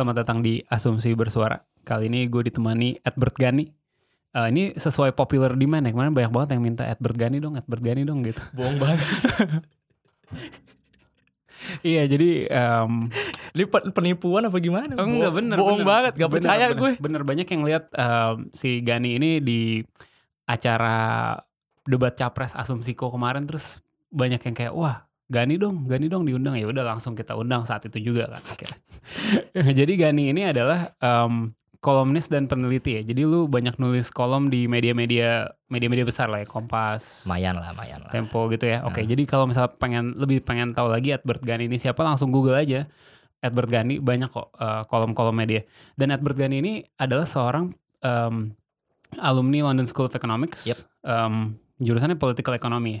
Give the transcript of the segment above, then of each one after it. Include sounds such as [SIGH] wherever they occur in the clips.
Selamat datang di Asumsi Bersuara. Kali ini gue ditemani Edward Gani. Eh, ini sesuai popular demand ya. Kemarin banyak banget yang minta Edward Gani dong, Edward Gani dong gitu. Bohong banget. [LAUGHS] iya, jadi em, Ini pe- penipuan apa gimana? oh, enggak bener. Bohong bener. banget, gak Bener, percaya bener. gue. Bener banyak yang lihat em, si Gani ini di acara debat capres Asumsiko kemarin terus banyak yang kayak wah Gani dong, Gani dong diundang ya udah langsung kita undang saat itu juga kan akhirnya. [LAUGHS] Jadi Gani ini adalah em, kolumnis dan peneliti ya. Jadi lu banyak nulis kolom di media-media media-media besar lah ya, Kompas, Mayan lah, mayan lah. Tempo gitu ya. Oke, jadi kalau misal pengen lebih pengen tahu lagi Edward Gani ini siapa langsung Google aja. Edward Gani banyak kok eh, kolom-kolom media. Dan Edward Gani ini adalah seorang em, alumni London School of Economics. Yep. Em, jurusannya political economy.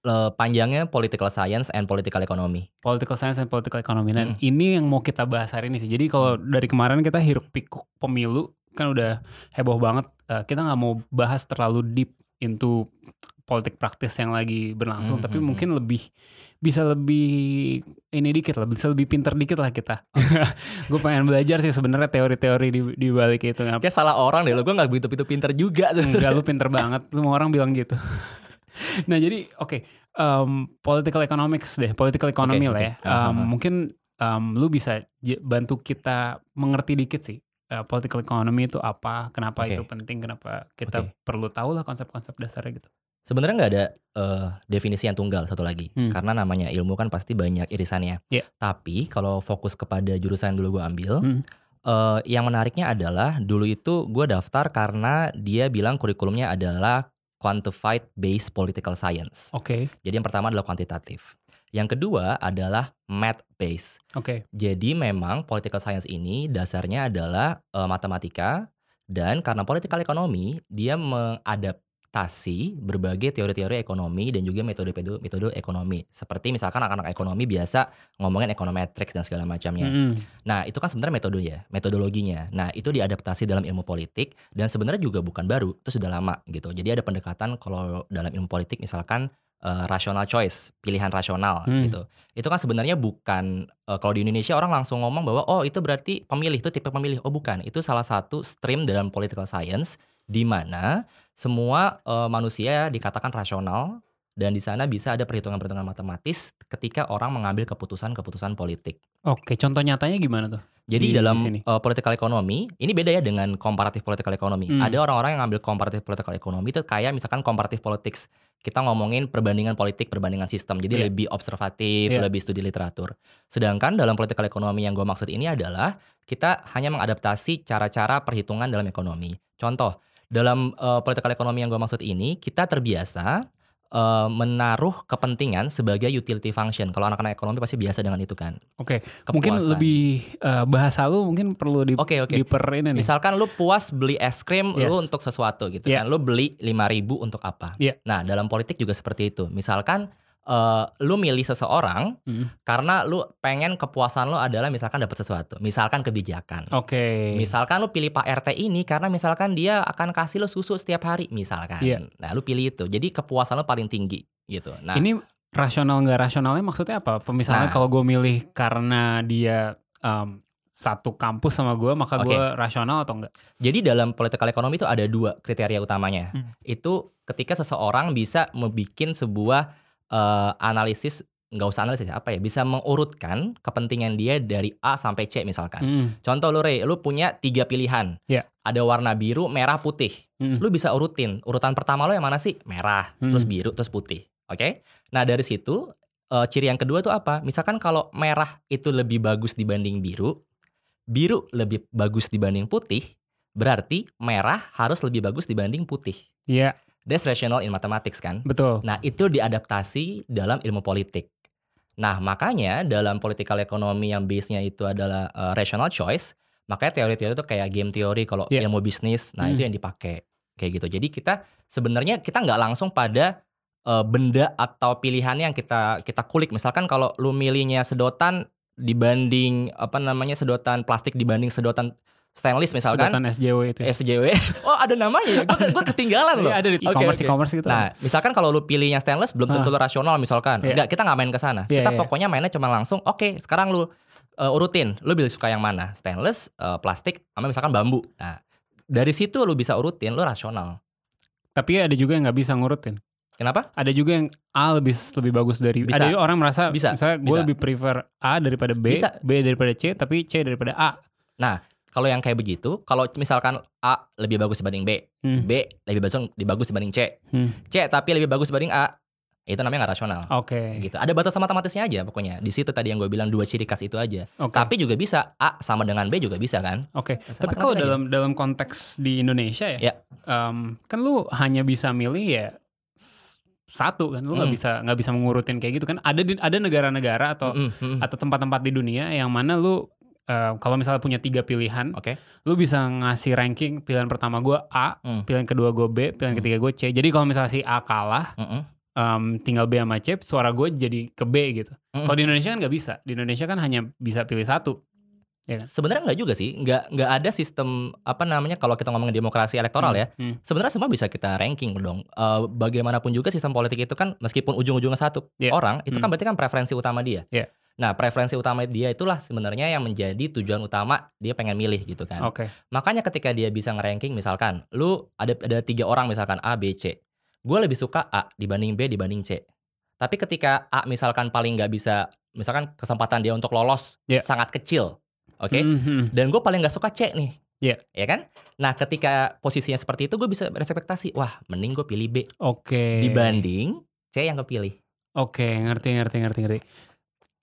Le- panjangnya political science and political economy. Political Science and Political Economy. Dan Hmm. ini yang mau kita bahas hari ini sih. Jadi kalau dari kemarin kita hiruk pikuk pemilu kan udah heboh banget. Eh, kita nggak mau bahas terlalu deep into politik praktis yang lagi berlangsung. Hmm, Tapi hmm, mungkin lebih bisa lebih ini dikit lah, bisa lebih pinter dikit lah kita. [LAUGHS] [LAUGHS] gue pengen belajar sih sebenarnya teori-teori di, di balik itu. Kayak salah orang deh lo, gue gak begitu-begitu pinter juga. tuh. Enggak lu pinter banget Semua orang bilang gitu [LAUGHS] [LAUGHS] Nah jadi oke em, Political economics deh Political economy Oke, lah oke. ya Ah, ah, Em, ah. Mungkin em, lu bisa bantu kita mengerti dikit sih eh, Political economy itu apa Kenapa Oke. itu penting Kenapa kita Oke. perlu tahu lah konsep-konsep dasarnya gitu Sebenarnya nggak ada eh, definisi yang tunggal satu lagi, Hmm. karena namanya ilmu kan pasti banyak irisannya. Iya. Tapi kalau fokus kepada jurusan yang dulu gue ambil, Hmm. eh, yang menariknya adalah dulu itu gue daftar karena dia bilang kurikulumnya adalah quantified based political science. Oke Jadi yang pertama adalah kuantitatif. Yang kedua adalah math based. Oke Jadi memang political science ini dasarnya adalah eh, matematika dan karena political economy dia mengadaptasi berbagai teori-teori ekonomi dan juga metode-metode metode ekonomi. Seperti misalkan anak-anak ekonomi biasa ngomongin econometrics dan segala macamnya. Mm-mm. Nah, itu kan sebenarnya metode ya, metodologinya. Nah, itu diadaptasi dalam ilmu politik dan sebenarnya juga bukan baru, itu sudah lama gitu. Jadi ada pendekatan kalau dalam ilmu politik misalkan eh, rational choice, pilihan rasional Hmm. gitu. Itu kan sebenarnya bukan eh, kalau di Indonesia orang langsung ngomong bahwa oh itu berarti pemilih itu tipe pemilih. Oh bukan, itu salah satu stream dalam political science di mana semua eh, manusia dikatakan rasional dan di sana bisa ada perhitungan-perhitungan matematis ketika orang mengambil keputusan-keputusan politik. Oke contoh nyatanya gimana tuh Jadi Di- dalam di sini. uh, political economy, ini beda ya dengan comparative political economy. Hmm. Ada orang-orang yang ngambil comparative political economy itu kayak misalkan comparative politics. Kita ngomongin perbandingan politik, perbandingan sistem. Jadi Iya. lebih observatif, Iya. lebih studi literatur. Sedangkan dalam political economy yang gue maksud ini adalah kita hanya mengadaptasi cara-cara perhitungan dalam ekonomi. Contoh, dalam uh, political economy yang gue maksud ini, kita terbiasa uh, menaruh kepentingan sebagai utility function. Kalau anak-anak ekonomi pasti biasa dengan itu kan. Oke Mungkin Kepuasan. lebih eh, bahasa lu mungkin perlu di, Oke, oke. diper ini nih Misalkan lu puas beli es krim Yes. lu untuk sesuatu gitu Iya. kan. Lu beli 5000 untuk apa? Iya. Nah, dalam politik juga seperti itu. Misalkan eh, lu milih seseorang Mm. karena lu pengen kepuasan lu adalah misalkan dapat sesuatu. Misalkan kebijakan. Oke Misalkan lu pilih Pak RT ini karena misalkan dia akan kasih lu susu setiap hari misalkan. Iya. Nah, lu pilih itu. Jadi kepuasan lu paling tinggi gitu. Nah, Ini rasional nggak rasionalnya maksudnya apa? Misalnya Nah. kalau gue milih karena dia em, satu kampus sama gue, maka Oke. gue rasional atau enggak? Jadi dalam political economy itu ada dua kriteria utamanya. Hmm. Itu ketika seseorang bisa membuat sebuah eh, analisis nggak usah analisis apa ya bisa mengurutkan kepentingan dia dari A sampai C misalkan. Mm, Contoh lu Rey, lu punya tiga pilihan. Iya. Ada warna biru, merah, putih. mm. Lu bisa urutin. Urutan pertama lo yang mana sih? Merah, Hmm. terus biru, terus putih. Oke? Nah dari situ eh, ciri yang kedua tuh apa? Misalkan kalau merah itu lebih bagus dibanding biru, biru lebih bagus dibanding putih, berarti merah harus lebih bagus dibanding putih. Iya. That's rational in mathematics kan. Betul. Nah, itu diadaptasi dalam ilmu politik. Nah, makanya dalam political economy yang base-nya itu adalah uh, rational choice, makanya teori-teori itu kayak game teori kalau Yeah. ilmu bisnis, nah Hmm. itu yang dipakai kayak gitu. Jadi kita sebenarnya kita nggak langsung pada uh, benda atau pilihan yang kita kita kulik. Misalkan kalau lu milihnya sedotan dibanding apa namanya sedotan plastik dibanding sedotan stainless misalkan Sedotan SJW itu. ya. SJW. [LAUGHS] Oh, ada namanya ya. Gue gue ketinggalan loh. Iya, ada di e-commerce oke. e-commerce gitu. Nah, misalkan kalau lu pilihnya stainless belum tentu rasional misalkan. Iya. Enggak, kita nggak main ke sana. Iya, kita iya. pokoknya mainnya cuma langsung, oke, sekarang lu uh, urutin. Lu pilih suka yang mana? Stainless, uh, plastik, sama misalkan bambu. Nah, dari situ lu bisa urutin, lu rasional. Tapi ada juga yang nggak bisa ngurutin. Kenapa? Ada juga yang A lebih lebih bagus dari Bisa. Ada juga orang merasa Bisa. misalnya gue lebih prefer A daripada B, Bisa. B daripada C, tapi C daripada A. Kalau yang kayak begitu, kalau misalkan A lebih bagus dibanding B, Hmm. B lebih bagus lebih bagus dibanding C, Hmm. C tapi lebih bagus dibanding A, itu namanya nggak rasional. Oke. Gitu. Ada batas matematisnya aja pokoknya. Di situ tadi yang gue bilang dua ciri khas itu aja. Oke. Tapi juga bisa A sama dengan B juga bisa kan? Oke. Sama Tapi kalau dalam dalam konteks di Indonesia ya, Ya. em, kan lu hanya bisa milih ya satu kan, lu nggak Hmm. bisa nggak bisa mengurutin kayak gitu kan. Ada di, ada negara-negara atau Mm, mm, mm. atau tempat-tempat di dunia yang mana lu eh, kalau misalnya punya tiga pilihan, Oke. lu bisa ngasih ranking pilihan pertama gua A, Hmm. pilihan kedua gue B, pilihan Hmm. ketiga gue C. Jadi kalau misalnya si A kalah, em, tinggal B sama C, suara gue jadi ke B gitu. Mm. Kalau di Indonesia kan nggak bisa. Di Indonesia kan hanya bisa pilih satu. Sebenarnya nggak juga sih, nggak nggak ada sistem apa namanya kalau kita ngomongin demokrasi elektoral ya. Hmm. Sebenarnya semua bisa kita ranking dong. Eh, bagaimanapun juga sistem politik itu kan meskipun ujung-ujungnya satu Iya. orang, itu kan Hmm. berarti kan preferensi utama dia. Iya. Nah preferensi utama dia itulah sebenarnya yang menjadi tujuan utama dia pengen milih gitu kan. Oke. Makanya ketika dia bisa ngeranking misalkan, lu ada ada tiga orang misalkan A, B, C. Gue lebih suka A dibanding B dibanding C. Tapi ketika A misalkan paling nggak bisa, misalkan kesempatan dia untuk lolos Iya. sangat kecil, oke? Mhm. Dan gue paling nggak suka C nih, Iya. ya kan? Nah ketika posisinya seperti itu gue bisa berekspektasi, wah mending gue pilih B Oke. dibanding C yang kepilih. Oke, ngerti ngerti ngerti ngerti.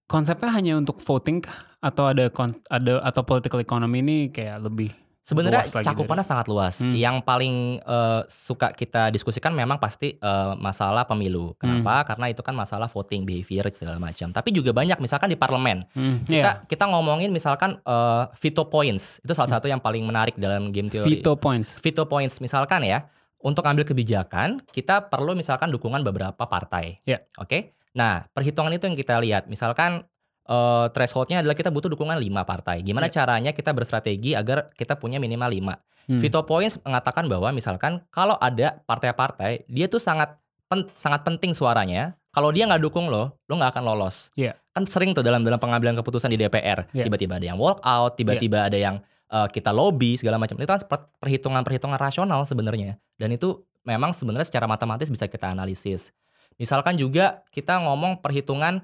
Konsepnya hanya untuk voting kah? atau ada kon- ada atau political economy ini kayak lebih Sebenarnya cakupannya sangat luas. Hmm. Yang paling eh, suka kita diskusikan memang pasti eh, masalah pemilu. Kenapa? Hmm. Karena itu kan masalah voting behavior segala macam. Tapi juga banyak misalkan di parlemen. Hmm, Kita kita ngomongin misalkan eh, veto points. Itu salah satu yang paling menarik dalam game iya. teori. veto points. Veto points misalkan ya. Untuk ambil kebijakan, kita perlu misalkan dukungan beberapa partai. Ya. Oke. Nah, perhitungan itu yang kita lihat. Misalkan eh, thresholdnya adalah kita butuh dukungan 5 partai. Gimana caranya kita berstrategi agar kita punya minimal 5. Hmm. Veto points mengatakan bahwa misalkan kalau ada partai-partai, dia tuh sangat pen- sangat penting suaranya. Kalau dia nggak dukung lo, lo nggak akan lolos. Iya. Kan sering tuh dalam dalam pengambilan keputusan di DPR, Iya. tiba-tiba ada yang walk out, tiba-tiba ada yang eh, kita lobby segala macam. Itu kan per- perhitungan-perhitungan rasional sebenarnya. Dan itu memang sebenarnya secara matematis bisa kita analisis. Misalkan juga kita ngomong perhitungan,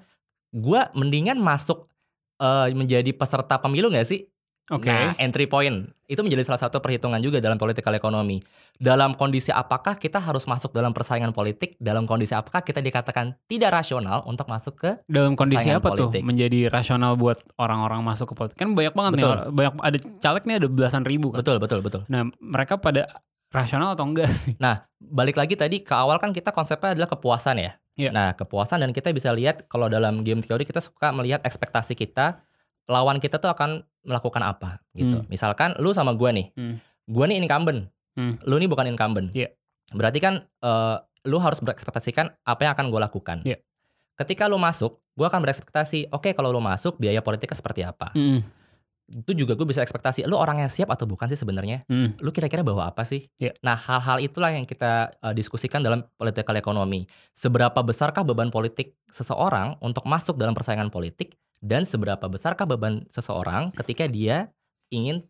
gua mendingan masuk eh, menjadi peserta pemilu nggak sih? Oke. Nah, entry point itu menjadi salah satu perhitungan juga dalam political economy. Dalam kondisi apakah kita harus masuk dalam persaingan politik? Dalam kondisi apakah kita dikatakan tidak rasional untuk masuk ke? Dalam kondisi apa politik. tuh menjadi rasional buat orang-orang masuk ke politik? Kan banyak banget nih, Betul. orang- banyak ada caleg nih ada belasan ribu kan. Betul, betul, betul. Nah, mereka pada rasional atau enggak sih? Balik lagi tadi ke awal kan kita konsepnya adalah kepuasan ya. Iya. Nah, kepuasan dan kita bisa lihat kalau dalam game teori kita suka melihat ekspektasi kita lawan kita tuh akan melakukan apa gitu. Hmm. Misalkan lu sama gua nih. Hmm. Gua nih incumbent. Hmm. Lu nih bukan incumbent. Iya. Berarti kan eh, lu harus berekspektasikan apa yang akan gue lakukan. Iya. Ketika lu masuk, gua akan berekspektasi, oke kalau lu masuk biaya politiknya seperti apa. Hmm. Itu juga gue bisa ekspektasi, lu orang yang siap atau bukan sih sebenarnya? Hmm. Lu kira-kira bawa apa sih? Iya. Nah, hal-hal itulah yang kita eh, diskusikan dalam political economy. Seberapa besarkah beban politik seseorang untuk masuk dalam persaingan politik dan seberapa besarkah beban seseorang ketika dia ingin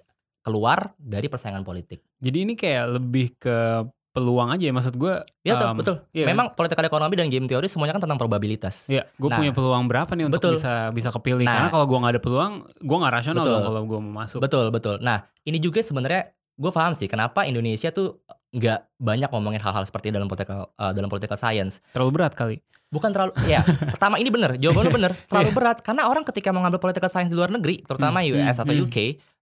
keluar dari persaingan politik. Jadi ini kayak lebih ke peluang aja ya maksud gue. Ya betul, Um, betul. iya. Memang political economy dan game teori semuanya kan tentang probabilitas. Ya, gue Nah, punya peluang berapa nih untuk betul. bisa bisa kepilih? Nah. Karena kalau gue nggak ada peluang, gue nggak rasional Betul. dong kalau gue mau masuk. Betul, betul. Nah, ini juga sebenarnya gue paham sih kenapa Indonesia tuh nggak banyak ngomongin hal-hal seperti dalam political eh, dalam political science. Terlalu berat kali. Bukan terlalu ya. [LAUGHS] pertama ini bener, jawaban lu bener. Terlalu berat karena orang ketika mau ngambil political science di luar negeri, terutama Hmm, US hmm, atau hmm. UK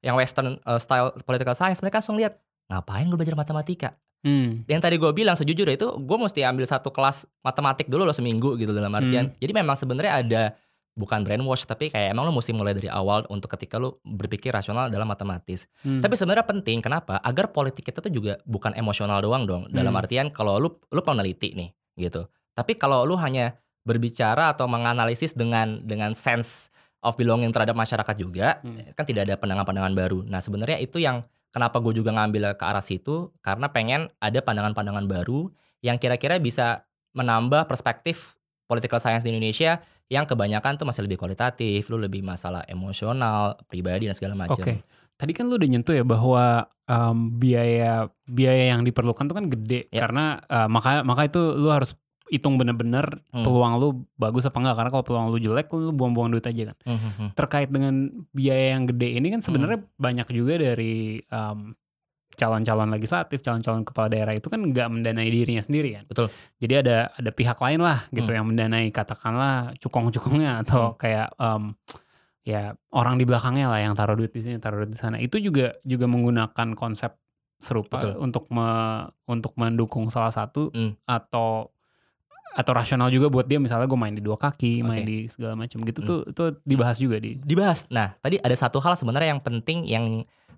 yang western uh, style political science, mereka langsung lihat ngapain gue belajar matematika? Hmm. Yang tadi gue bilang sejujurnya itu gue mesti ambil satu kelas matematik dulu loh seminggu gitu dalam artian. Jadi memang sebenarnya ada bukan brainwash tapi kayak emang lo mesti mulai dari awal untuk ketika lo berpikir rasional dalam matematis. Hmm. Tapi sebenarnya penting kenapa? Agar politik kita tuh juga bukan emosional doang dong. Dalam Hmm. artian kalau lu lu peneliti nih gitu. Tapi kalau lu hanya berbicara atau menganalisis dengan dengan sense of belonging terhadap masyarakat juga, Hmm. kan tidak ada pandangan-pandangan baru. Nah sebenarnya itu yang kenapa gue juga ngambil ke arah situ karena pengen ada pandangan-pandangan baru yang kira-kira bisa menambah perspektif political science di Indonesia yang kebanyakan tuh masih lebih kualitatif, lu lebih masalah emosional, pribadi dan segala macam. Oke. Tadi kan lu udah nyentuh ya bahwa em, biaya biaya yang diperlukan tuh kan gede Ya. karena eh, maka maka itu lu harus hitung bener-bener Hmm. peluang lu bagus apa enggak karena kalau peluang lu jelek lu buang-buang duit aja kan. Hmm, hmm, hmm. Terkait dengan biaya yang gede ini kan sebenarnya banyak juga dari em, calon-calon legislatif, calon-calon kepala daerah itu kan nggak mendanai dirinya sendiri kan. Betul. Jadi ada ada pihak lain lah gitu Hmm. yang mendanai katakanlah cukong-cukongnya atau kayak em, ya orang di belakangnya lah yang taruh duit di sini, taruh duit di sana. Itu juga juga menggunakan konsep serupa Betul. untuk me- untuk mendukung salah satu Hmm. atau atau rasional juga buat dia misalnya gue main di dua kaki, main Oke. di segala macam gitu Hmm. tuh itu dibahas juga di dibahas. Nah, tadi ada satu hal sebenarnya yang penting yang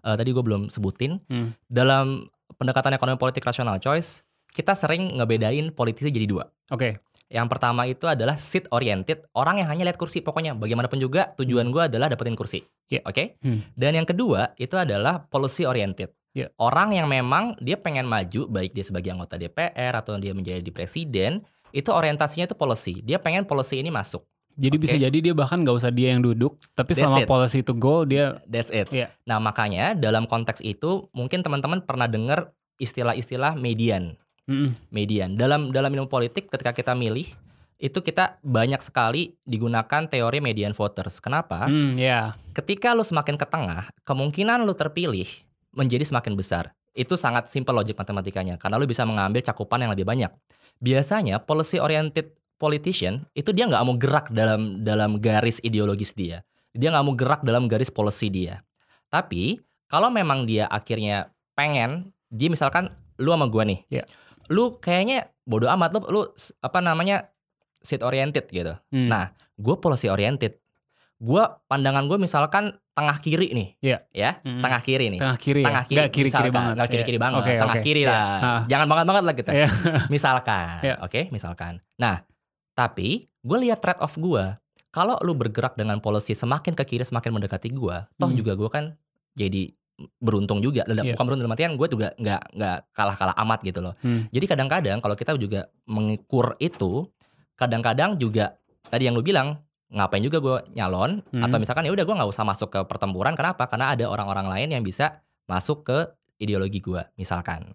eh, tadi gue belum sebutin Hmm. dalam pendekatan ekonomi politik rasional choice. Kita sering ngebedain politisi jadi dua. Oke. Yang pertama itu adalah seat oriented, orang yang hanya lihat kursi pokoknya. Bagaimanapun juga tujuan gue adalah dapetin kursi. Iya. Oke. Hmm. Dan yang kedua itu adalah policy oriented. Iya. Orang yang memang dia pengen maju baik dia sebagai anggota DPR atau dia menjadi presiden, itu orientasinya itu policy. Dia pengen policy ini masuk. Jadi bisa Oke. jadi dia bahkan nggak usah dia yang duduk, tapi That's selama it. policy itu goal dia That's it. Iya. Nah, makanya dalam konteks itu mungkin teman-teman pernah dengar istilah-istilah median. Mm-mm. Median. Dalam dalam ilmu politik ketika kita milih itu kita banyak sekali digunakan teori median voters. Kenapa? Hmm, ya. Ketika lu semakin ke tengah, kemungkinan lu terpilih menjadi semakin besar. Itu sangat simple logik matematikanya karena lu bisa mengambil cakupan yang lebih banyak. Biasanya policy oriented politician itu dia nggak mau gerak dalam dalam garis ideologis dia. Dia nggak mau gerak dalam garis policy dia. Tapi kalau memang dia akhirnya pengen, dia misalkan lu sama gua nih, Iya. lu kayaknya bodoh amat lu, lu apa namanya seat oriented gitu. Hmm. Nah, gue policy oriented. Gue pandangan gue misalkan tengah kiri nih, Iya. ya, Mm-mm. tengah kiri nih. tengah kiri Tengah ya? kiri, Nggak kiri-kiri misalkan. banget. Nggak kiri-kiri Iya. banget, Oke, tengah oke. kiri Iya. lah. Ah. Jangan banget banget lah kita. Iya. [LAUGHS] misalkan, Iya. oke, misalkan. Nah, tapi gue lihat trade off gue. Kalau lu bergerak dengan policy semakin ke kiri semakin mendekati gue, toh Hmm. juga gue kan jadi beruntung juga. Iya. Bukan beruntung dalam artian gue juga nggak nggak kalah-kalah amat gitu loh. Hmm. Jadi kadang-kadang kalau kita juga mengukur itu, kadang-kadang juga tadi yang lu bilang ngapain juga gue nyalon Hmm. atau misalkan ya udah gue nggak usah masuk ke pertempuran kenapa? Karena ada orang-orang lain yang bisa masuk ke ideologi gue misalkan.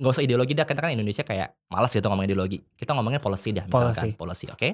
Nggak usah ideologi dah kita kan Indonesia kayak malas gitu ngomong ideologi. Kita ngomongin policy dah misalkan policy, oke?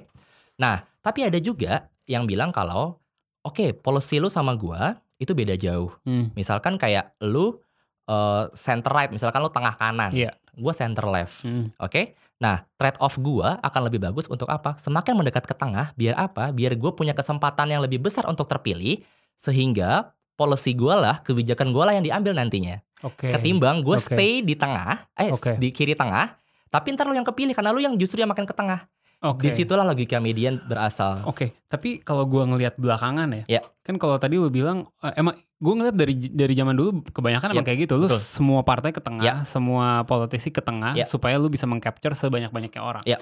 Nah tapi ada juga yang bilang kalau oke policy lu sama gue itu beda jauh. Hmm. Misalkan kayak lu eh, center right, misalkan lu tengah kanan, Iya. gue center left. Hmm. Oke, nah trade off gua akan lebih bagus untuk apa? Semakin mendekat ke tengah, biar apa? Biar gue punya kesempatan yang lebih besar untuk terpilih, sehingga policy gua lah, kebijakan gua lah yang diambil nantinya. Oke. Ketimbang gue Oke. stay di tengah, eh Oke. di kiri tengah, tapi ntar lu yang kepilih karena lu yang justru yang makin ke tengah. Oke. Di situlah logika median berasal. Oke, tapi kalau gua ngelihat belakangan ya, Ya. kan kalau tadi lu bilang eh, emang gua ngelihat dari dari zaman dulu kebanyakan emang Ya, kayak gitu, lu betul. semua partai ke tengah, Ya. semua politisi ke tengah Ya. supaya lu bisa mengcapture sebanyak-banyaknya orang. Ya.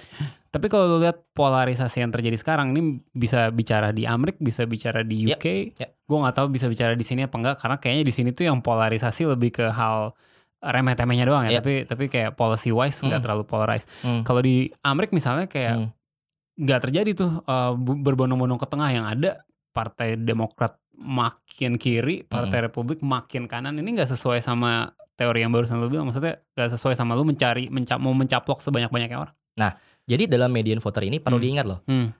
Tapi kalau lu lihat polarisasi yang terjadi sekarang ini bisa bicara di Amerika, bisa bicara di Ya. UK, Ya. gua nggak tahu bisa bicara di sini apa enggak karena kayaknya di sini tuh yang polarisasi lebih ke hal remeh-temehnya doang ya, Ya. tapi tapi kayak policy wise nggak Mm. terlalu polarized. Hmm. Kalau di Amerika misalnya kayak Hmm. nggak terjadi tuh uh, berbondong-bondong ke tengah yang ada partai Demokrat makin kiri, partai Republik makin kanan. Ini nggak sesuai sama teori yang barusan lu bilang. Maksudnya nggak sesuai sama lu mencari menca mau mencaplok sebanyak-banyaknya orang. Jadi dalam median voter ini perlu Hmm. diingat loh. Hmm.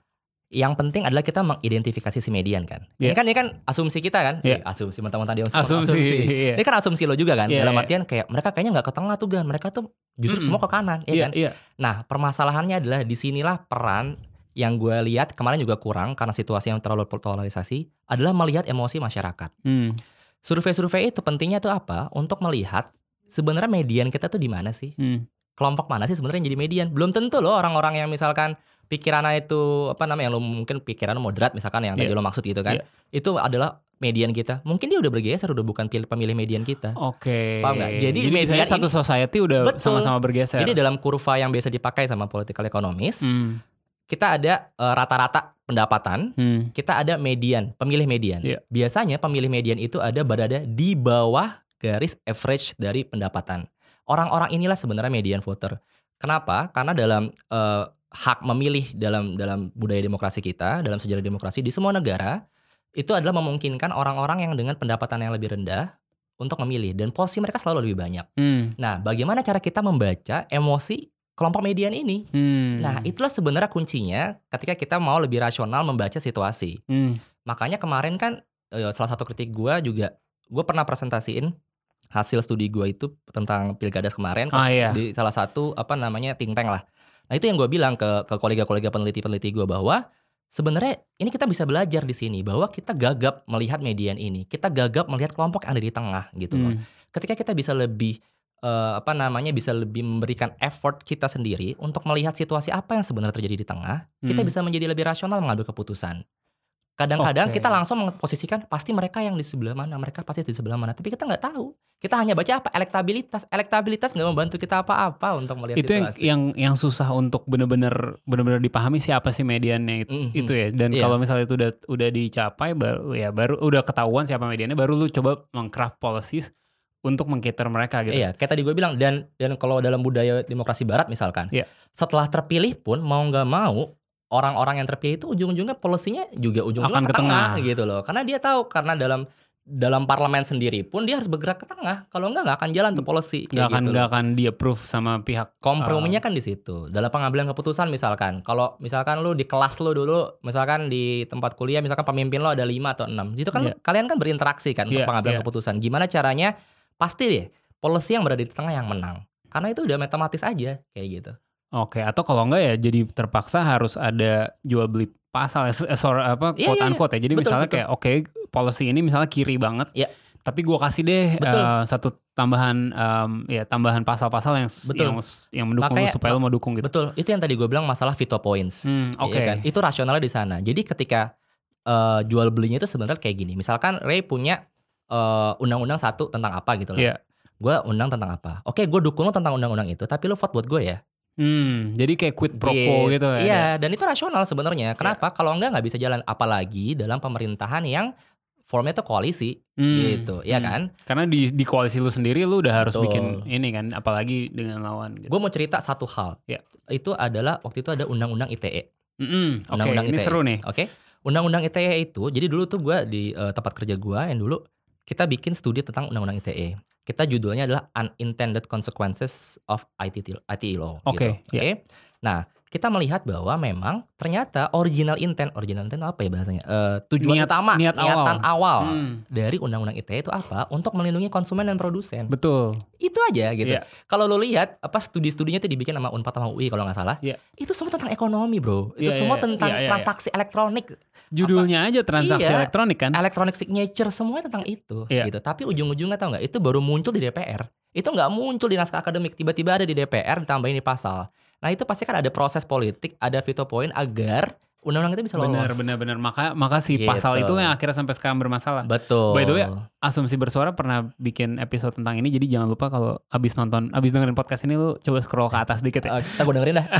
Yang penting adalah kita mengidentifikasi si median kan. Ini Iya. kan ini kan asumsi kita kan. Eh, asumsi mentang-mentang dia Asumsi. iya. Ini kan asumsi lo juga kan. Iya, Dalam iya. artian kayak mereka kayaknya nggak ke tengah tuh gan. Mereka tuh justru Mm-mm. semua ke kanan, ya kan? iya. Nah permasalahannya adalah di sinilah peran yang gue lihat kemarin juga kurang karena situasi yang terlalu polarisasi adalah melihat emosi masyarakat. Hmm. Survei-survei itu pentingnya tuh apa? Untuk melihat sebenarnya median kita tuh di mana sih? Hmm. Kelompok mana sih sebenarnya jadi median? Belum tentu loh orang-orang yang misalkan pikirannya itu apa namanya lo mungkin pikiran moderat misalkan yang tadi Iya. lo maksud gitu kan. Iya. Itu adalah median kita. Mungkin dia udah bergeser udah bukan pilih pemilih median kita. Oke. Paham nggak? Jadi misalnya media satu ini- society udah Betul. sama-sama bergeser. Jadi dalam kurva yang biasa dipakai sama political economist, Hmm. kita ada eh, rata-rata pendapatan, Hmm. kita ada median, pemilih median. Iya. Biasanya pemilih median itu ada berada di bawah garis average dari pendapatan. Orang-orang inilah sebenarnya median voter. Kenapa? Karena dalam eh, hak memilih dalam dalam budaya demokrasi kita, dalam sejarah demokrasi di semua negara itu adalah memungkinkan orang-orang yang dengan pendapatan yang lebih rendah untuk memilih dan porsi mereka selalu lebih banyak. Hmm. Nah, bagaimana cara kita membaca emosi kelompok median ini? Hmm. Nah, itulah sebenarnya kuncinya ketika kita mau lebih rasional membaca situasi. Hmm. Makanya kemarin kan eh, salah satu kritik gua juga gue pernah presentasiin hasil studi gua itu tentang pilkada kemarin Ah, iya. di salah satu apa namanya think tank lah. Nah itu yang gue bilang ke ke kolega-kolega peneliti-peneliti gue bahwa sebenarnya ini kita bisa belajar di sini bahwa kita gagap melihat median ini, kita gagap melihat kelompok yang ada di tengah gitu loh. Hmm. Ketika kita bisa lebih eh, apa namanya bisa lebih memberikan effort kita sendiri untuk melihat situasi apa yang sebenarnya terjadi di tengah, kita Hmm. bisa menjadi lebih rasional mengambil keputusan. Kadang-kadang Oke. kita langsung memposisikan pasti mereka yang di sebelah mana, mereka pasti di sebelah mana, tapi kita nggak tahu. Kita hanya baca apa elektabilitas, elektabilitas nggak membantu kita apa-apa untuk melihat itu yang, situasi. yang yang susah untuk bener-bener bener-bener dipahami siapa sih mediannya itu, Mhm. itu ya dan Iya. kalau misalnya itu udah udah dicapai baru ya baru udah ketahuan siapa mediannya baru lu coba mengcraft policies untuk mengcater mereka gitu Iya, kayak tadi gue bilang dan dan kalau dalam budaya demokrasi barat misalkan, Iya. setelah terpilih pun mau nggak mau orang-orang yang terpilih itu ujung-ujungnya polisinya juga ujung-ujungnya Akan ke ke tengah tengah. gitu loh. Karena dia tahu karena dalam dalam parlemen sendiri pun dia harus bergerak ke tengah. Kalau enggak nggak akan jalan tuh policy nggak akan gitu nggak akan di approve sama pihak Komprominya kan di situ. Dalam pengambilan keputusan misalkan, kalau misalkan lu di kelas lu dulu, misalkan di tempat kuliah misalkan pemimpin lo ada 5 atau 6. Itu kan Iya. kalian kan berinteraksi kan untuk Iya, pengambilan iya. keputusan. Gimana caranya? Pasti deh policy yang berada di tengah yang menang. Karena itu udah matematis aja kayak gitu. Oke, atau kalau enggak ya jadi terpaksa harus ada jual beli pasal eh, sorry, apa Iya, quote iya, iya. unquote ya. Jadi Betul, misalnya betul. kayak oke policy ini misalnya kiri banget. Iya. Tapi gua kasih deh Betul. eh, satu tambahan em, ya tambahan pasal-pasal yang Betul. yang yang mendukung lu Makanya- supaya lu mau dukung gitu. Betul. Itu yang tadi gue bilang masalah veto points. Hmm, oke. Iya kan? Itu rasionalnya di sana. Jadi ketika eh, jual belinya itu sebenarnya kayak gini. Misalkan Ray punya eh, undang-undang satu tentang apa gitu loh. Iya. Gue undang tentang apa? Oke, gue dukung lo tentang undang-undang itu, tapi lo vote buat gue ya. Hmm, jadi kayak quid pro quo gitu ya. Iya, dan itu rasional sebenarnya. Kenapa? Kalau enggak nggak bisa jalan apalagi dalam pemerintahan yang formnya tuh koalisi Hmm, gitu, ya hmm. kan? Karena di di koalisi lu sendiri lu udah harus Betul. bikin ini kan apalagi dengan lawan gitu. Gue mau cerita satu hal. Iya. Itu adalah waktu itu ada undang-undang ITE. Mm-mm, Oke, Undang-undang ini ITE. seru nih. Oke, undang-undang ITE itu, jadi dulu tuh gue di eh, tempat kerja gue yang dulu kita bikin studi tentang undang-undang ITE. Kita judulnya adalah Unintended Consequences of ITT, ITE Law. Oke, gitu. Oke. Nah, kita melihat bahwa memang ternyata original intent, original intent apa ya bahasanya? Eh, tujuan Niat- utama, niat niatan awal, Hmm, dari undang-undang ITE itu apa? Untuk melindungi konsumen dan produsen. betul. Itu aja gitu. Iya. Kalau lo lihat apa studi-studinya itu dibikin sama Unpad sama UI kalau nggak salah. Iya. Itu semua tentang ekonomi, Bro. Itu Iya, semua iya, tentang iya, iya, iya. transaksi elektronik, Judulnya aja transaksi Iya. elektronik kan. electronic signature semuanya tentang itu Iya. gitu. Tapi ujung-ujungnya tau nggak? Itu baru muncul di DPR. Itu nggak muncul di naskah akademik, tiba-tiba ada di DPR ditambahin di pasal. Nah, itu pasti kan ada proses politik, ada veto point agar undang-undang itu bisa lolos. Benar, benar, benar. Maka maka si Gitu. pasal itu yang akhirnya sampai sekarang bermasalah. Betul. By the way, Asumsi bersuara pernah bikin episode tentang ini, jadi jangan lupa kalau abis nonton, abis dengerin podcast ini lu coba scroll ke atas dikit ya. Eh, kita gue dengerin dah. [LAUGHS]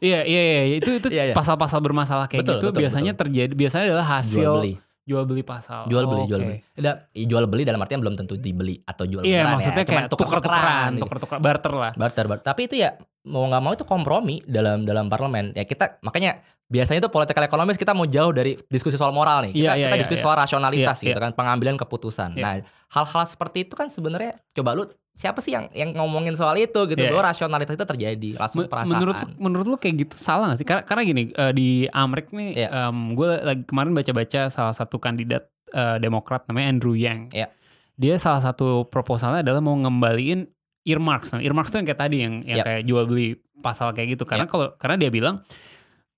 Iya, iya, iya, itu itu Iya, iya. pasal-pasal bermasalah kayak Betul, gitu betul, biasanya terjadi, biasanya adalah hasil jual beli. jual beli pasal. Jual beli, Oh, jual oke. beli. Udah, jual beli dalam artian belum tentu dibeli atau jual Iya, beneran maksudnya ya. Kayak tuker-tukeran, gitu. tuker-tuker barter lah. barter, barter. Tapi itu ya mau nggak mau itu kompromi dalam dalam parlemen. Ya kita makanya biasanya itu political economist kita mau jauh dari diskusi soal moral nih. Kita, Iya, iya, kita iya, diskusi iya. soal rasionalitas Iya, gitu kan, pengambilan keputusan. Iya. Nah, hal-hal seperti itu kan sebenarnya coba lu siapa sih yang yang ngomongin soal itu gitu Iya, bahwa rasionalitas itu terjadi langsung Men- perasaan. Menurut lu, menurut lu kayak gitu salah gak sih? Karena, karena gini eh, di Amrik nih, Iya. gue lagi kemarin baca-baca salah satu kandidat eh, Demokrat namanya Andrew Yang. Iya. Dia salah satu proposalnya adalah mau ngembaliin earmarks. Nah, earmarks tuh yang kayak tadi yang yang Iya. kayak jual beli pasal kayak gitu. Karena kalau karena dia bilang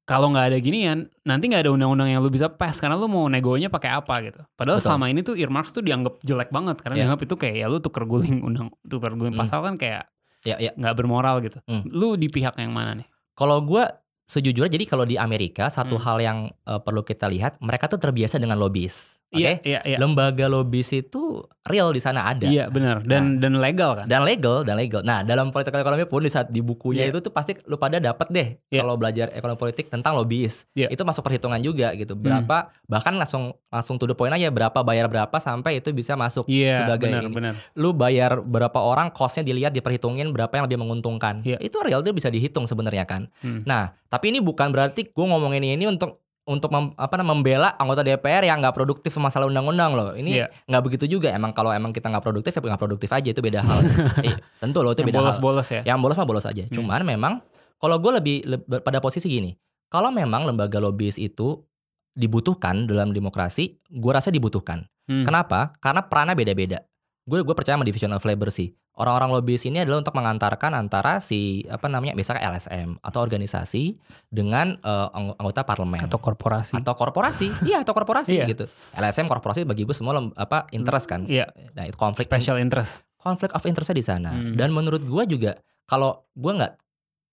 kalau nggak ada ginian, nanti nggak ada undang-undang yang lu bisa pass karena lu mau negonya pakai apa gitu. Padahal Betul. selama ini tuh earmarks tuh dianggap jelek banget karena Iya. dianggap itu kayak ya lu tuker guling undang tuker guling Hmm. pasal kan kayak Ya, ya. nggak bermoral gitu. Hmm. Lu di pihak yang mana nih? Kalau gue sejujurnya jadi kalau di Amerika satu Hmm. hal yang eh, perlu kita lihat mereka tuh terbiasa dengan lobis. Iya, iya, iya. Lembaga lobis itu real di sana ada. Iya, benar. Dan dan legal kan? Dan legal, dan legal. Nah, dalam political economy pun di saat di bukunya Iya. itu tuh pasti lu pada dapat deh Iya. kalau belajar ekonomi politik tentang lobis. Iya. Hmm. Itu masuk perhitungan juga gitu. Berapa bahkan langsung langsung to the point aja berapa bayar berapa sampai itu bisa masuk Iya, sebagai benar, ini. benar. Lu bayar berapa orang costnya dilihat diperhitungin berapa yang lebih menguntungkan. Iya. Itu real itu bisa dihitung sebenarnya kan. Hmm. Nah, tapi ini bukan berarti gue ngomongin ini untuk untuk mem- apa namanya membela anggota DPR yang nggak produktif masalah undang-undang loh. Ini Iya. nggak begitu juga. Emang kalau emang kita nggak produktif ya nggak produktif aja itu beda hal. [LAUGHS] Eh, tentu loh itu Yang beda hal. bolos-bolos ya. Yang bolos mah bolos aja. Hmm. Cuman memang kalau gue lebih, leb- pada posisi gini, kalau memang lembaga lobis itu dibutuhkan dalam demokrasi, gue rasa dibutuhkan. Hmm. Kenapa? Karena perannya beda-beda. Gue gue percaya sama division of labor sih. Orang-orang lobis ini adalah untuk mengantarkan antara si apa namanya misalnya LSM atau organisasi dengan ang- anggota parlemen Atau korporasi. atau korporasi. [LAUGHS] iya, atau korporasi Iya. gitu. LSM korporasi bagi gue semua apa interest kan. Iya, Nah, itu konflik special interest. konflik of interestnya di sana. Hmm. Dan menurut gua juga kalau gua nggak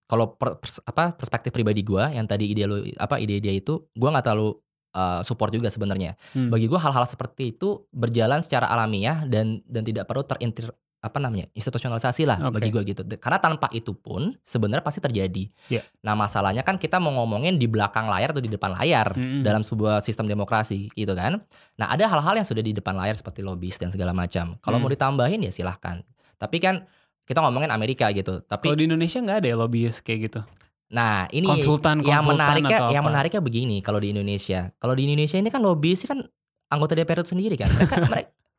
kalau per- pers- apa perspektif pribadi gua yang tadi ide lu apa ide dia itu gua nggak terlalu uh, support juga sebenarnya. Hmm. Bagi gua hal-hal seperti itu berjalan secara alamiah dan dan tidak perlu terinter apa namanya institusionalisasi lah Oke. bagi gua gitu. Karena tanpa itu pun sebenarnya pasti terjadi. Iya. Nah masalahnya kan kita mau ngomongin di belakang layar atau di depan layar Mm-mm. dalam sebuah sistem demokrasi gitu kan. Nah ada hal-hal yang sudah di depan layar seperti lobis dan segala macam. Kalau Hmm. mau ditambahin ya silahkan. Tapi kan kita ngomongin Amerika gitu. Tapi Kalau di Indonesia nggak ada ya lobbyist kayak gitu. nah ini konsultan, yang konsultan menariknya atau yang menariknya begini kalau di Indonesia. Kalau di Indonesia ini kan lobis kan anggota DPR itu sendiri kan. Mereka [LAUGHS]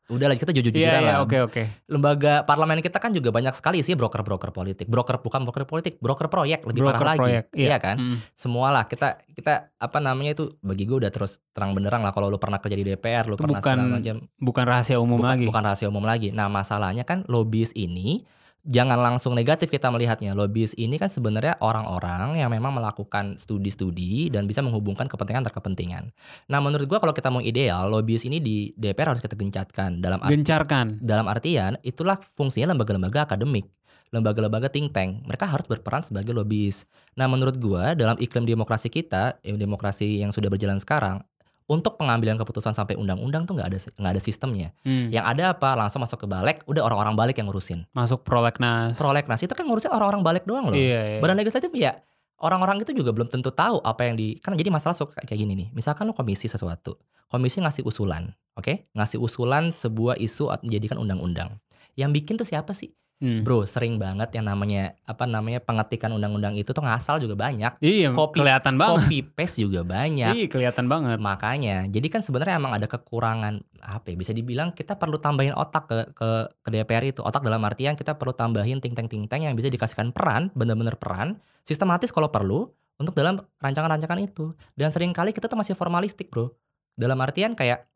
udah lah kita Iya, jujur-jujuran iya, lah. oke, oke. Lembaga parlemen kita kan juga banyak sekali sih broker-broker politik. Broker bukan broker politik, broker proyek lebih Broker parah proyek, lagi. iya. Iya kan? Hmm. semua lah kita kita apa namanya itu bagi gue udah terus terang benderang lah kalau lu pernah kerja di DPR lu Itu pernah bukan segala macam Bukan rahasia umum bukan, lagi. bukan rahasia umum lagi nah masalahnya kan lobis ini jangan langsung negatif kita melihatnya. Lobis ini kan sebenarnya orang-orang yang memang melakukan studi-studi dan bisa menghubungkan kepentingan terkepentingan nah menurut gue kalau kita mau ideal lobis ini di DPR harus kita gencatkan dalam arti Gencarkan. dalam artian itulah fungsinya lembaga-lembaga akademik lembaga-lembaga think tank. Mereka harus berperan sebagai lobis nah menurut gua dalam iklim demokrasi kita eh, demokrasi yang sudah berjalan sekarang untuk pengambilan keputusan sampai undang-undang tuh nggak ada nggak ada sistemnya. Hmm. yang ada apa? Langsung masuk ke balik udah orang-orang balik yang ngurusin. Masuk prolegnas. prolegnas itu kan ngurusin orang-orang balik doang loh. Iya, iya. badan legislatif ya orang-orang itu juga belum tentu tahu apa yang di kan jadi masalah suka kayak gini nih. Misalkan lo komisi sesuatu komisi ngasih usulan oke? Ngasih usulan sebuah isu menjadikan undang-undang. Yang bikin tuh siapa sih Hmm. bro sering banget yang namanya apa namanya pengetikan undang-undang itu tuh ngasal juga banyak Iya, Kopi- kelihatan banget. copy paste juga banyak Iya, kelihatan banget. makanya jadi kan sebenarnya emang ada kekurangan apa ya bisa dibilang kita perlu tambahin otak ke ke ke DPR itu otak dalam artian kita perlu tambahin think tank think tank yang bisa dikasihkan peran bener-bener peran sistematis kalau perlu untuk dalam rancangan-rancangan itu dan sering kali kita tuh masih formalistik bro dalam artian kayak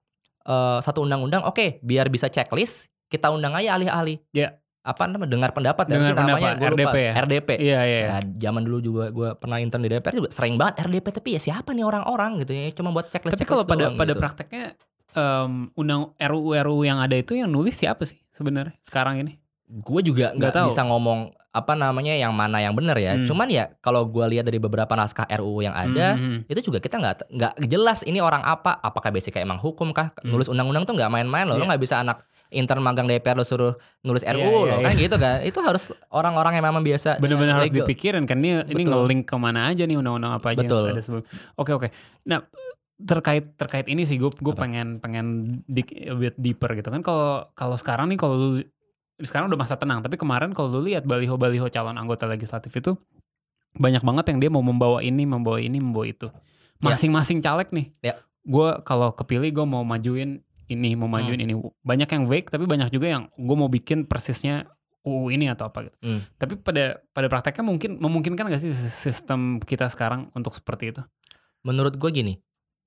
eh, satu undang-undang oke biar bisa checklist kita undang aja ahli-ahli Ya. Apa namanya dengar pendapat ya, Dengar apa sih namanya pendapat, Gua lupa. RDP ya? RDP Iya, iya. Nah, zaman dulu juga gue pernah intern di DPR juga sering banget RDP tapi ya siapa nih orang-orang gitu ya cuma buat checklist Tapi kalau pada doang pada gitu. prakteknya em, undang RUU RUU yang ada itu yang nulis siapa sih sebenarnya sekarang ini? gue juga Nggak bisa ngomong apa namanya yang mana yang benar ya Hmm. cuman ya kalau gue lihat dari beberapa naskah RUU yang ada Hmm, hmm. itu juga kita nggak nggak jelas ini orang apa apakah basic kayak emang hukum kah Hmm. nulis undang-undang tuh nggak main-main loh lo Iya. nggak bisa anak intern magang DPR lo suruh nulis Iya, RUU iya, loh kan gitu kan itu harus orang-orang yang memang biasa Bener-bener dengan harus dipikirin kan ini ini Betul. nge-link ke mana aja nih undang-undang apa aja Betul. yang ada sebelum. Oke oke. Nah terkait terkait ini sih gue gue pengen pengen dig a bit deeper gitu kan kalau kalau sekarang nih kalau sekarang udah masa tenang tapi kemarin kalau lu lihat baliho-baliho calon anggota legislatif itu banyak banget yang dia mau membawa ini membawa ini membawa itu Ya. masing-masing caleg nih Ya. gue kalau kepilih gue mau majuin ini mau Hmm. majuin ini banyak yang vague tapi banyak juga yang gue mau bikin persisnya UU ini atau apa gitu Hmm. tapi pada pada prakteknya mungkin memungkinkan gak sih sistem kita sekarang untuk seperti itu menurut gue gini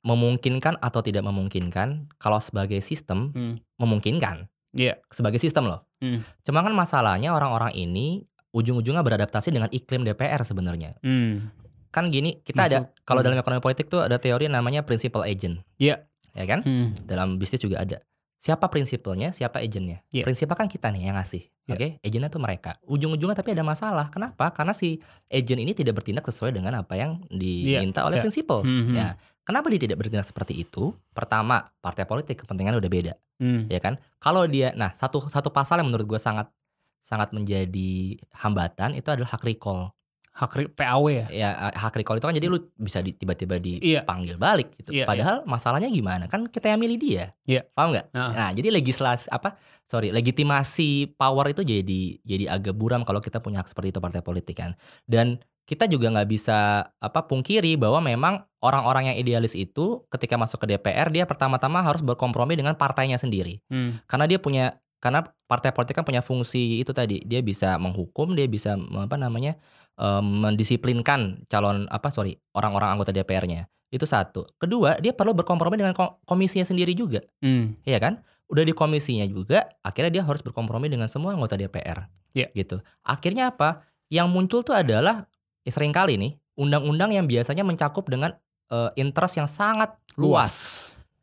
memungkinkan atau tidak memungkinkan kalau sebagai sistem Hmm. memungkinkan Iya. sebagai sistem loh Hmm. cuma kan masalahnya orang-orang ini ujung-ujungnya beradaptasi dengan iklim DPR sebenarnya Hmm. kan gini kita ada Masuk. kalau Hmm. dalam ekonomi politik tuh ada teori namanya principal agent. Iya. Ya kan? Hmm. Dalam bisnis juga ada. Siapa prinsipalnya, siapa agentnya? Iya. Prinsipal kan kita nih yang ngasih. Iya. Oke, agentnya tuh mereka. Ujung-ujungnya tapi ada masalah. Kenapa? Karena si agent ini tidak bertindak sesuai dengan apa yang diminta oleh Iya. prinsipal. Hmm. Ya, kenapa dia tidak bertindak seperti itu? Pertama, partai politik kepentingan udah beda, Hmm. ya kan? Kalau dia, nah satu satu pasal yang menurut gue sangat sangat menjadi hambatan itu adalah hak recall. Hak PAW ya. Ya hak recall itu kan jadi lu bisa di- tiba-tiba Iya. dipanggil balik gitu. Iya, Padahal masalahnya gimana? Kan kita yang milih dia. Iya. Paham nggak? Nah. Nah, jadi legislasi apa? Sorry, legitimasi power itu jadi jadi agak buram kalau kita punya hak seperti itu partai politik kan. Dan kita juga nggak bisa apa pungkiri bahwa memang orang-orang yang idealis itu ketika masuk ke DPR dia pertama-tama harus berkompromi dengan partainya sendiri. Hmm. Karena dia punya karena partai politik kan punya fungsi itu tadi dia bisa menghukum dia bisa apa namanya em, mendisiplinkan calon apa sorry orang-orang anggota DPR-nya itu satu. Kedua dia perlu berkompromi dengan ko- komisinya sendiri juga. Hmm. Iya kan? Udah di komisinya juga akhirnya dia harus berkompromi dengan semua anggota DPR Iya. gitu. Akhirnya apa? Yang muncul tuh adalah ya sering kali nih undang-undang yang biasanya mencakup dengan eh, interest yang sangat luas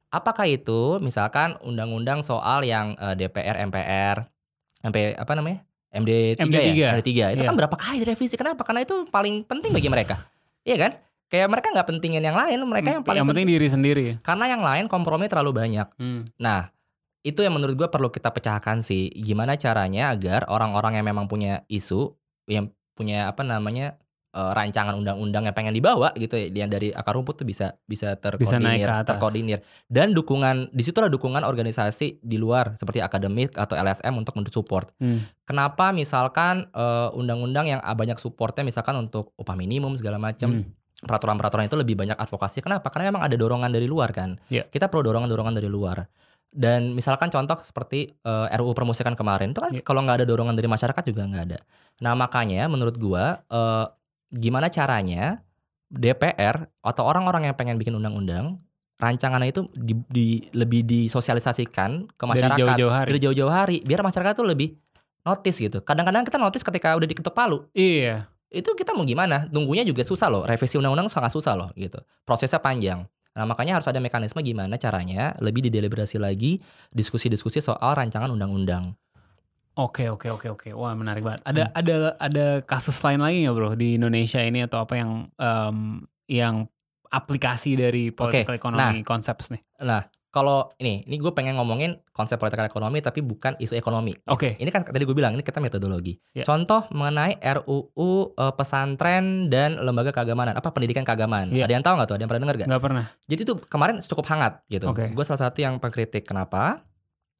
Apakah itu misalkan undang-undang soal yang eh, DPR, MPR, sampai apa namanya? MD3, MD3. ya? MD3. Itu Iya. kan berapa kali direvisi? Kenapa? Karena itu paling penting bagi mereka. [LAUGHS] Iya kan? Kayak mereka nggak pentingin yang lain, mereka yang paling yang penting diri sendiri. Karena yang lain kompromi terlalu banyak. Hmm. Nah, itu yang menurut gua perlu kita pecahkan sih. Gimana caranya agar orang-orang yang memang punya isu, yang punya apa namanya eh, rancangan undang-undang yang pengen dibawa gitu ya, yang dari akar rumput tuh bisa bisa Bisa terkoordinir, atas. terkoordinir. Dan dukungan di situlah dukungan organisasi di luar seperti akademik atau LSM untuk mensupport. Hmm. Kenapa misalkan eh, undang-undang yang banyak supportnya misalkan untuk upah minimum segala macam Hmm. peraturan-peraturan itu lebih banyak advokasi. Kenapa? Karena memang ada dorongan dari luar kan. Iya. Kita perlu dorongan-dorongan dari luar. Dan misalkan contoh seperti eh, RUU permusikan kemarin itu kan Iya. kalau nggak ada dorongan dari masyarakat juga nggak ada. Nah makanya menurut gua eh, gimana caranya DPR atau orang-orang yang pengen bikin undang-undang rancangannya itu di, di- lebih disosialisasikan ke Dari masyarakat jauh-jauh hari. dari jauh-jauh hari biar masyarakat tuh lebih notice gitu. Kadang-kadang kita notice ketika udah diketuk palu Iya. itu kita mau gimana? Nunggunya juga susah loh. Revisi undang-undang sangat susah loh gitu. Prosesnya panjang. Nah, makanya harus ada mekanisme gimana caranya lebih dideliberasi lagi diskusi-diskusi soal rancangan undang-undang. Oke oke oke oke. Wah menarik banget. Ada ada ada kasus lain lagi nggak bro di Indonesia ini atau apa yang em, yang aplikasi dari political economy concepts nih? Nah, kalau ini, ini gue pengen ngomongin konsep political ekonomi tapi bukan isu ekonomi. Oke. Ini kan tadi gue bilang ini kita metodologi. Ya. Contoh mengenai RUU eh, pesantren dan lembaga keagamaan, apa pendidikan keagamaan. Ya. Ada yang tahu nggak tuh? Ada yang pernah dengar nggak? Nggak pernah. Jadi tuh kemarin cukup hangat gitu. Oke. Gue salah satu yang pengkritik. Kenapa?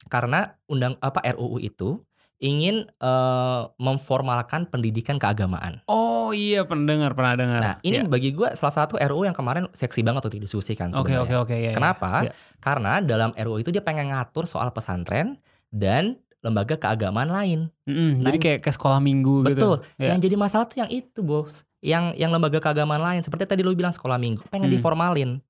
Karena undang apa RUU itu ingin eh, memformalkan pendidikan keagamaan. Oh iya pernah dengar pernah dengar. Nah, ini Iya. bagi gue salah satu RUU yang kemarin seksi banget untuk didiskusikan Oke oke oke ya. ya. Kenapa? Iya. Karena dalam RUU itu dia pengen ngatur soal pesantren dan lembaga keagamaan lain. Mm-mm, jadi Nah, kayak ke sekolah minggu gitu. Betul. Ya. Yang jadi masalah tuh yang itu, Bos. Yang yang lembaga keagamaan lain seperti tadi lu bilang sekolah minggu pengen Hmm. diformalin.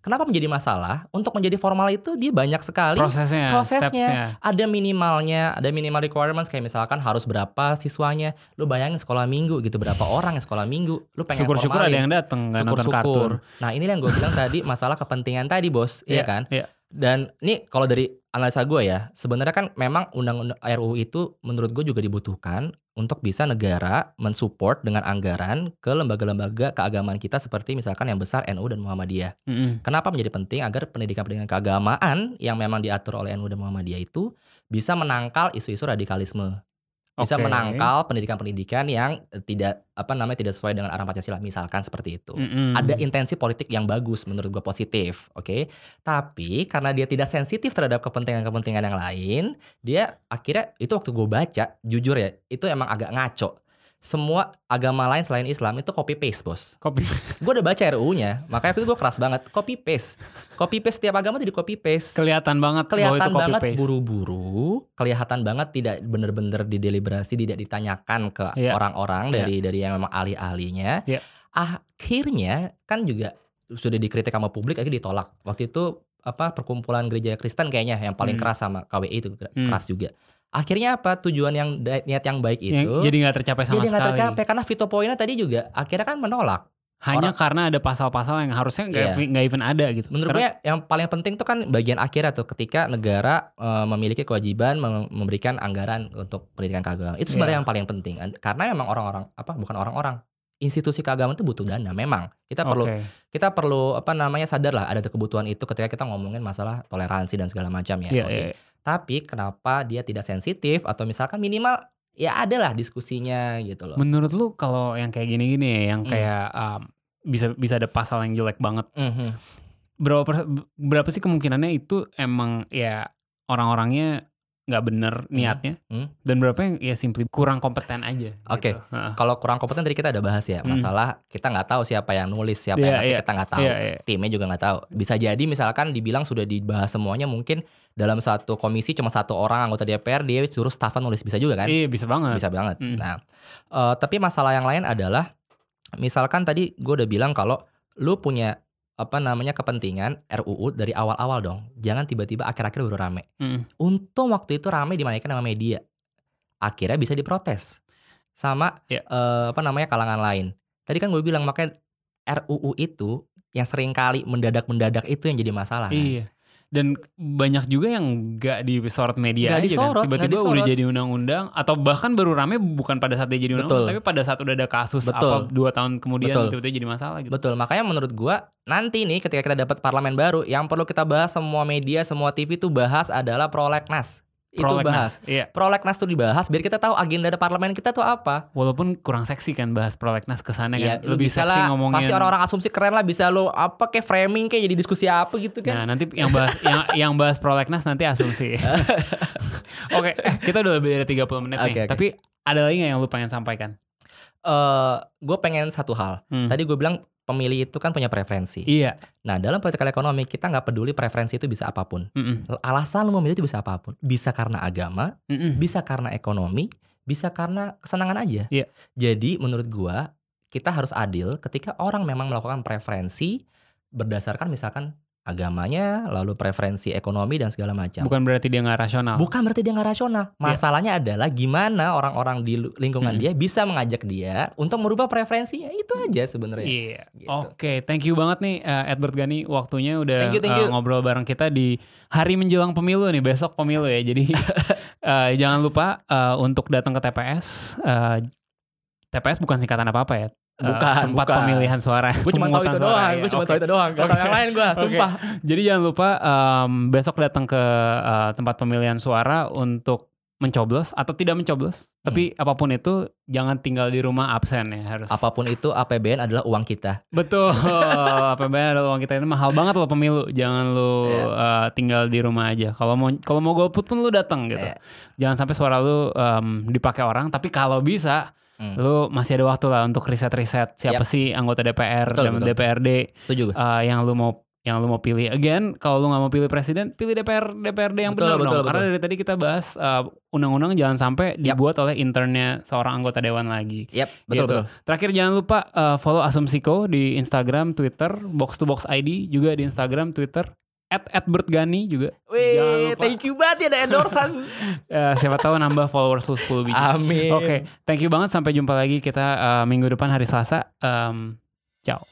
Kenapa menjadi masalah? Untuk menjadi formal itu dia banyak sekali Prosesnya, prosesnya. ada minimalnya, ada minimal requirements kayak misalkan harus berapa siswanya. Lu bayangin sekolah minggu gitu berapa orang yang sekolah minggu. Lu pengen Syukur-syukur ada yang datang nggak nonton kartun. Syukur-syukur. Nah, ini yang gue bilang tadi masalah kepentingan tadi, Bos. Iya kan? Iya. Dan ini kalau dari analisa gue ya, sebenarnya kan memang undang-undang RUU itu menurut gue juga dibutuhkan untuk bisa negara mensupport dengan anggaran ke lembaga-lembaga keagamaan kita seperti misalkan yang besar NU dan Muhammadiyah. Mm-mm. Kenapa menjadi penting agar pendidikan-pendidikan keagamaan yang memang diatur oleh NU dan Muhammadiyah itu bisa menangkal isu-isu radikalisme. Bisa Oke. menangkal pendidikan-pendidikan yang tidak apa namanya tidak sesuai dengan arah Pancasila misalkan seperti itu Mm-mm. ada intensi politik yang bagus menurut gue positif, oke. Tapi karena dia tidak sensitif terhadap kepentingan-kepentingan yang lain, dia akhirnya itu waktu gue baca, jujur ya, itu emang agak ngaco. Semua agama lain selain Islam itu copy paste bos. Kopi. [LAUGHS] Gue udah baca RUU-nya, makanya itu gue keras banget. Copy paste, copy paste setiap agama jadi copy paste. kelihatan banget Kelihatan itu copy banget buru-buru, kelihatan banget tidak bener-bener dideliberasi, tidak ditanyakan ke Iya. orang-orang Iya. dari dari yang memang ahli-ahlinya. Iya. Akhirnya kan juga sudah dikritik sama publik, akhirnya ditolak. Waktu itu apa perkumpulan gereja Kristen kayaknya yang paling Hmm. keras sama KWI itu Hmm. keras juga. Akhirnya apa tujuan yang niat yang baik itu jadi nggak tercapai sama jadi nggak sekali. tercapai karena veto poinnya tadi juga akhirnya kan menolak. Hanya Orang- karena ada pasal-pasal yang harusnya nggak Iya. nggak even ada gitu. Menurut Karena- gue yang paling penting tuh kan bagian akhirnya tuh ketika negara eh, memiliki kewajiban mem- memberikan anggaran untuk pendidikan keagamaan. Itu sebenarnya Iya. yang paling penting. Karena emang orang-orang apa bukan orang-orang institusi keagamaan itu butuh dana memang. Kita perlu Oke. kita perlu apa namanya sadar lah ada kebutuhan itu ketika kita ngomongin masalah toleransi dan segala macam ya. Iya, Oke. iya. Tapi kenapa dia tidak sensitif atau misalkan minimal ya ada lah diskusinya gitu loh. Menurut lu kalau yang kayak gini-gini ya, yang Hmm. kayak um, bisa bisa ada pasal yang jelek banget. Mhm. Berapa per- berapa sih kemungkinannya itu emang ya orang-orangnya nggak bener niatnya Hmm. dan berapa yang ya simply kurang kompeten aja. Oke. gitu. Heeh. Kalau kurang kompeten tadi kita ada bahas ya Hmm. masalah kita nggak tahu siapa yang nulis siapa Iya, yang ngetik, iya. kita nggak tahu Iya, iya. timnya juga nggak tahu bisa jadi misalkan dibilang sudah dibahas semuanya mungkin dalam satu komisi cuma satu orang anggota DPR dia suruh staffan nulis bisa juga kan Iya bisa banget. bisa banget Hmm. nah eh, tapi masalah yang lain adalah misalkan tadi gue udah bilang kalau lu punya apa namanya kepentingan RUU dari awal-awal dong jangan tiba-tiba akhir-akhir baru rame Mm. untung waktu itu rame dimainkan sama media akhirnya bisa diprotes sama Ya. eh, apa namanya kalangan lain tadi kan gue bilang makanya RUU itu yang sering kali mendadak-mendadak itu yang jadi masalah kan? Dan banyak juga yang nggak disorot media Nggak aja disorot, kan. Tiba-tiba udah jadi undang-undang atau bahkan baru rame bukan pada saat dia jadi undang-undang, tapi pada saat udah ada kasus Betul. apa dua tahun kemudian Betul. tiba-tiba jadi masalah gitu. betul makanya menurut gua nanti nih ketika kita dapat parlemen baru yang perlu kita bahas semua media semua TV itu bahas adalah prolegnas itu bahas Prolegnas. Iya. prolegnas tuh dibahas biar kita tahu agenda parlemen kita tuh apa Walaupun kurang seksi kan bahas prolegnas ke sana Iya, kan. Lebih bisa seksi lah, ngomongin. pasti orang-orang asumsi keren lah bisa lu apa kayak framing kayak jadi diskusi apa gitu kan Nah nanti yang bahas [LAUGHS] yang, yang bahas prolegnas nanti asumsi. [LAUGHS] Oke, eh, kita udah lebih dari 30 menit nih. Oke, oke. Tapi ada lagi nggak yang lu pengen sampaikan? eh gue pengen satu hal. Hmm. Tadi gue bilang pemilih itu kan punya preferensi. Iya. Nah dalam political ekonomi kita nggak peduli preferensi itu bisa apa pun. Mm-mm. Alasan lu memilih itu bisa apa pun. Bisa karena agama, Mm-mm. bisa karena ekonomi, bisa karena kesenangan aja. Iya. Jadi menurut gua kita harus adil ketika orang memang melakukan preferensi berdasarkan misalkan agamanya, lalu preferensi ekonomi dan segala macam. Bukan berarti dia nggak rasional. Bukan berarti dia nggak rasional. Masalahnya adalah gimana orang-orang di lingkungan Hmm. dia bisa mengajak dia untuk merubah preferensinya. Itu aja sebenarnya. Iya. Gitu. Oke, thank you banget nih uh, Edward Gani waktunya udah Thank you, thank uh, you. ngobrol bareng kita di hari menjelang pemilu nih besok pemilu ya. Jadi uh, [LAUGHS] jangan lupa uh, untuk datang ke TPS. Uh, TPS bukan singkatan apa-apa ya. Uh, Bukan, tempat bukan. pemilihan suara. Gue cuma tahu itu suara, doang. ya. Gue cuma Oke. tahu itu doang. Gak tahu Oke. yang lain gue, sumpah. Jadi jangan lupa um, besok datang ke uh, tempat pemilihan suara untuk mencoblos atau tidak mencoblos. Tapi apa pun itu jangan tinggal di rumah absen ya harus. Apa pun itu APBN adalah uang kita. Betul. [LAUGHS] APBN adalah uang kita ini mahal banget loh pemilu. Jangan lu Iya. uh, tinggal di rumah aja. Kalau mau kalau mau golput pun lu datang gitu. Iya. Jangan sampai suara lu um, dipakai orang. Tapi kalau bisa, Hmm. lu masih ada waktu lah untuk riset-riset siapa Yap. sih anggota DPR Betul, dan betul. DPRD Setuju uh, yang lu mau yang lu mau pilih. Again, kalau lu nggak mau pilih presiden, pilih DPR DPRD yang Betul, benar betul, dong. Karena dari tadi kita bahas uh, undang-undang jangan sampai Yap. dibuat oleh internnya seorang anggota dewan lagi. Yap, betul Gitu. betul. Terakhir jangan lupa uh, follow Asumsiko di Instagram, Twitter, Box to Box ID juga di Instagram, Twitter. At @bertgani juga. Jangan Wih, thank you banget ya ada endorsan. [LAUGHS] Eh, siapa tahu nambah followers lu 10 biji. Amin. Oke, thank you banget. Sampai jumpa lagi kita uh, minggu depan hari Selasa. Um, ciao.